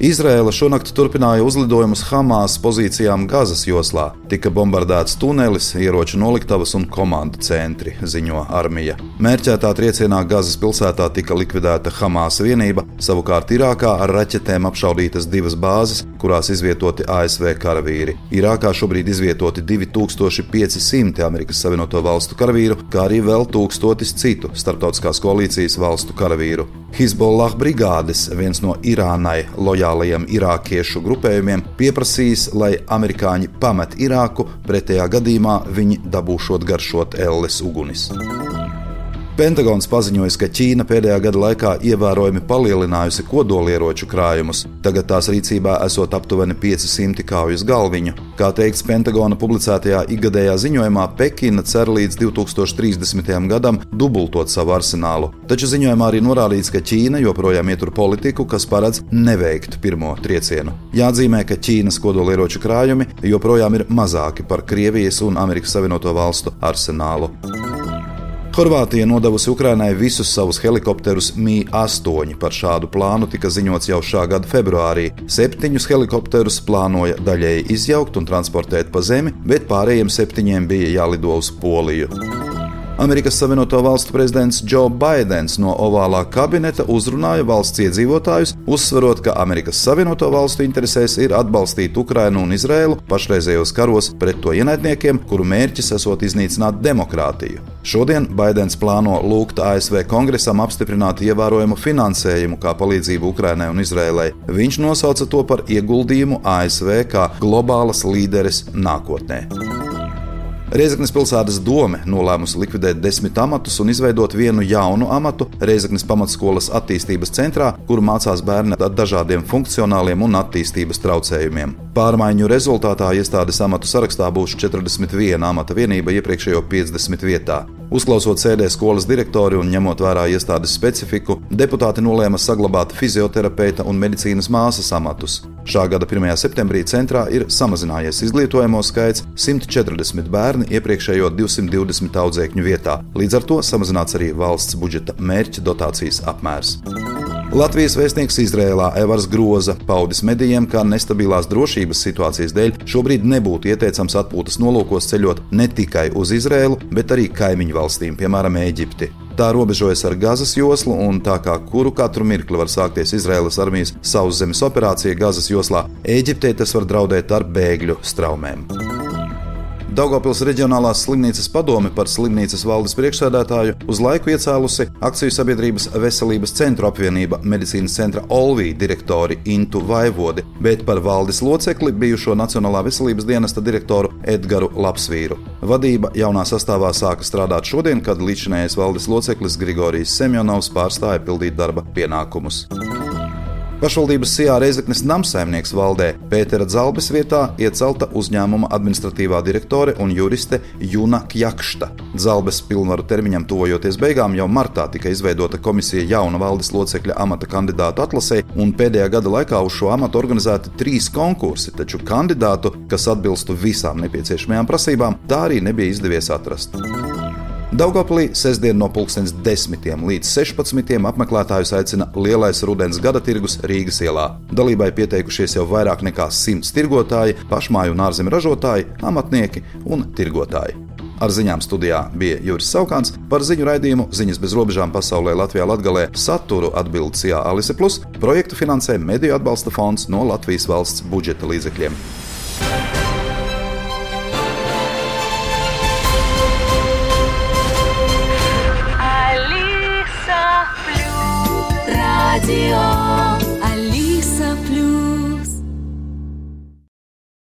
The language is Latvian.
Izraela šonakt turpināja uzlidojumus Hamas pozīcijām Gazas joslā. Tika bombardēts tunelis, ieroču noliktavas un komandu centri, ziņo armija. Mērķētā triecienā Gazas pilsētā tika likvidēta Hamas vienība, savukārt Irākā ar raķetēm apšaudītas divas bāzes, kurās izvietoti ASV karavīri. Irākā šobrīd izvietoti 2500 Amerikas Savienoto Valstu karavīru, kā arī vēl tūkstotis citu starptautiskās koalīcijas valstu karavīru. Hizbollah brigādes, viens no Irānai lojālajiem irākiešu grupējumiem, pieprasījis, lai amerikāņi pamet Irāku, pretējā gadījumā viņi dabūšot garšot elles ugunis. Pentagons paziņojis, ka Ķīna pēdējā gada laikā ievērojami palielinājusi kodolieroču krājumus. Tagad tās rīcībā esot aptuveni 500 kaujas galviņu. Kā teikts Pentagona publicētajā ikgadējā ziņojumā, Pekina cer līdz 2030. gadam dubultot savu arsenālu. Taču ziņojumā arī norādīts, ka Ķīna joprojām ietur politiku, kas paredz neveikt pirmo triecienu. Jāatzīmē, ka Ķīnas kodolieroču krājumi joprojām ir mazāki par Krievijas un Amerikas Savienoto Valstu arsenālu. Horvātija nodevusi Ukrainai visus savus helikopterus Mi-8. Par šādu plānu tika ziņots jau šā gada februārī. Septiņus helikopterus plānoja daļēji izjaukt un transportēt pa zemi, bet pārējiem septiņiem bija jālido uz Poliju. Amerikas Savienoto Valstu prezidents Joe Bidenis no ovālā kabineta uzrunāja valsts iedzīvotājus, uzsverot, ka Amerikas Savienoto Valstu interesēs ir atbalstīt Ukrainu un Izrēlu pašreizējos karos pret to ienaidniekiem, kuru mērķis esot iznīcināt demokrātiju. Šodien Baidens plāno lūgt ASV kongresam apstiprināt ievērojumu finansējumu kā palīdzību Ukrainai un Izrēlai. Viņš nosauca to par ieguldījumu ASV kā globālas līderes nākotnē. Reizeknas pilsētas dome nolēmusi likvidēt desmit amatus un izveidot vienu jaunu amatu Reizeknas pamatskolas attīstības centrā, kur mācās bērni ar dažādiem funkcionāliem un attīstības traucējumiem. Pārmaiņu rezultātā iestādes amatu sarakstā būs 41 amata vienība iepriekšējo 50 vietā. Uzklausot sēdē skolas direktori un ņemot vērā iestādes specifiku, deputāti nolēma saglabāt fizioterapeita un medicīnas māsas amatus. Šā gada 1. septembrī centrā ir samazinājies izglītojamo skaits 140 bērni iepriekšējo 220 audzēkņu vietā. Līdz ar to samazināts arī valsts budžeta mērķa dotācijas apmērs. Latvijas vēstnieks Izrēlā Evars Groza paudis medijiem, ka nestabilās drošības situācijas dēļ šobrīd nebūtu ieteicams atpūtas nolūkos ceļot ne tikai uz Izrēlu, bet arī kaimiņu valstīm, piemēram, Eģipti. Tā robežojas ar Gazas joslu, un tā kā kuru katru mirkli var sākties Izraēlas armijas sauszemes operācija Gazas joslā, Eģiptē tas var draudēt ar bēgļu straumēm. Daugopils reģionālās slimnīcas padome par slimnīcas valdes priekšsēdētāju uz laiku iecēlusi akciju sabiedrības veselības centru apvienība medicīnas centra Olvī direktori Intu Vaivodi, bet par valdes locekli bijušo Nacionālā veselības dienesta direktoru Edgaru Lapsvīru. Vadība jaunā sastāvā sāka strādāt šodien, kad līdzinējais valdes loceklis Grigorijs Semjonovs pārstāja pildīt darba pienākumus. Pašvaldības Sijā Reizeknes namsaimnieks valdē Pētera Zalbes vietā iecelta uzņēmuma administratīvā direktore un juriste Juna Kjakšta. Zalbes pilnvaru termiņam tuvojoties beigām jau martā tika izveidota komisija jauna valdes locekļa amata kandidātu atlasē, un pēdējā gada laikā uz šo amatu organizēti trīs konkursi, taču kandidātu, kas atbilstu visām nepieciešamajām prasībām, tā arī nebija izdevies atrast. Daugoplī sestdien no 10 līdz 16 apmeklētājus aicina Lielais Rudens gada tirgus Rīgas ielā. Dalībai pieteikušies jau vairāk nekā 100 tirgotāji, pašmāju un ārzemju ražotāji, amatnieki un tirgotāji. Ar ziņām studijā bija Juris Saukants par ziņu raidījumu Ziņas bez robežām pasaulē Latvijā Latgalē saturu atbildes Jā Alise Plus projektu finansē Mediju atbalsta fonds no Latvijas valsts budžeta līdzekļiem.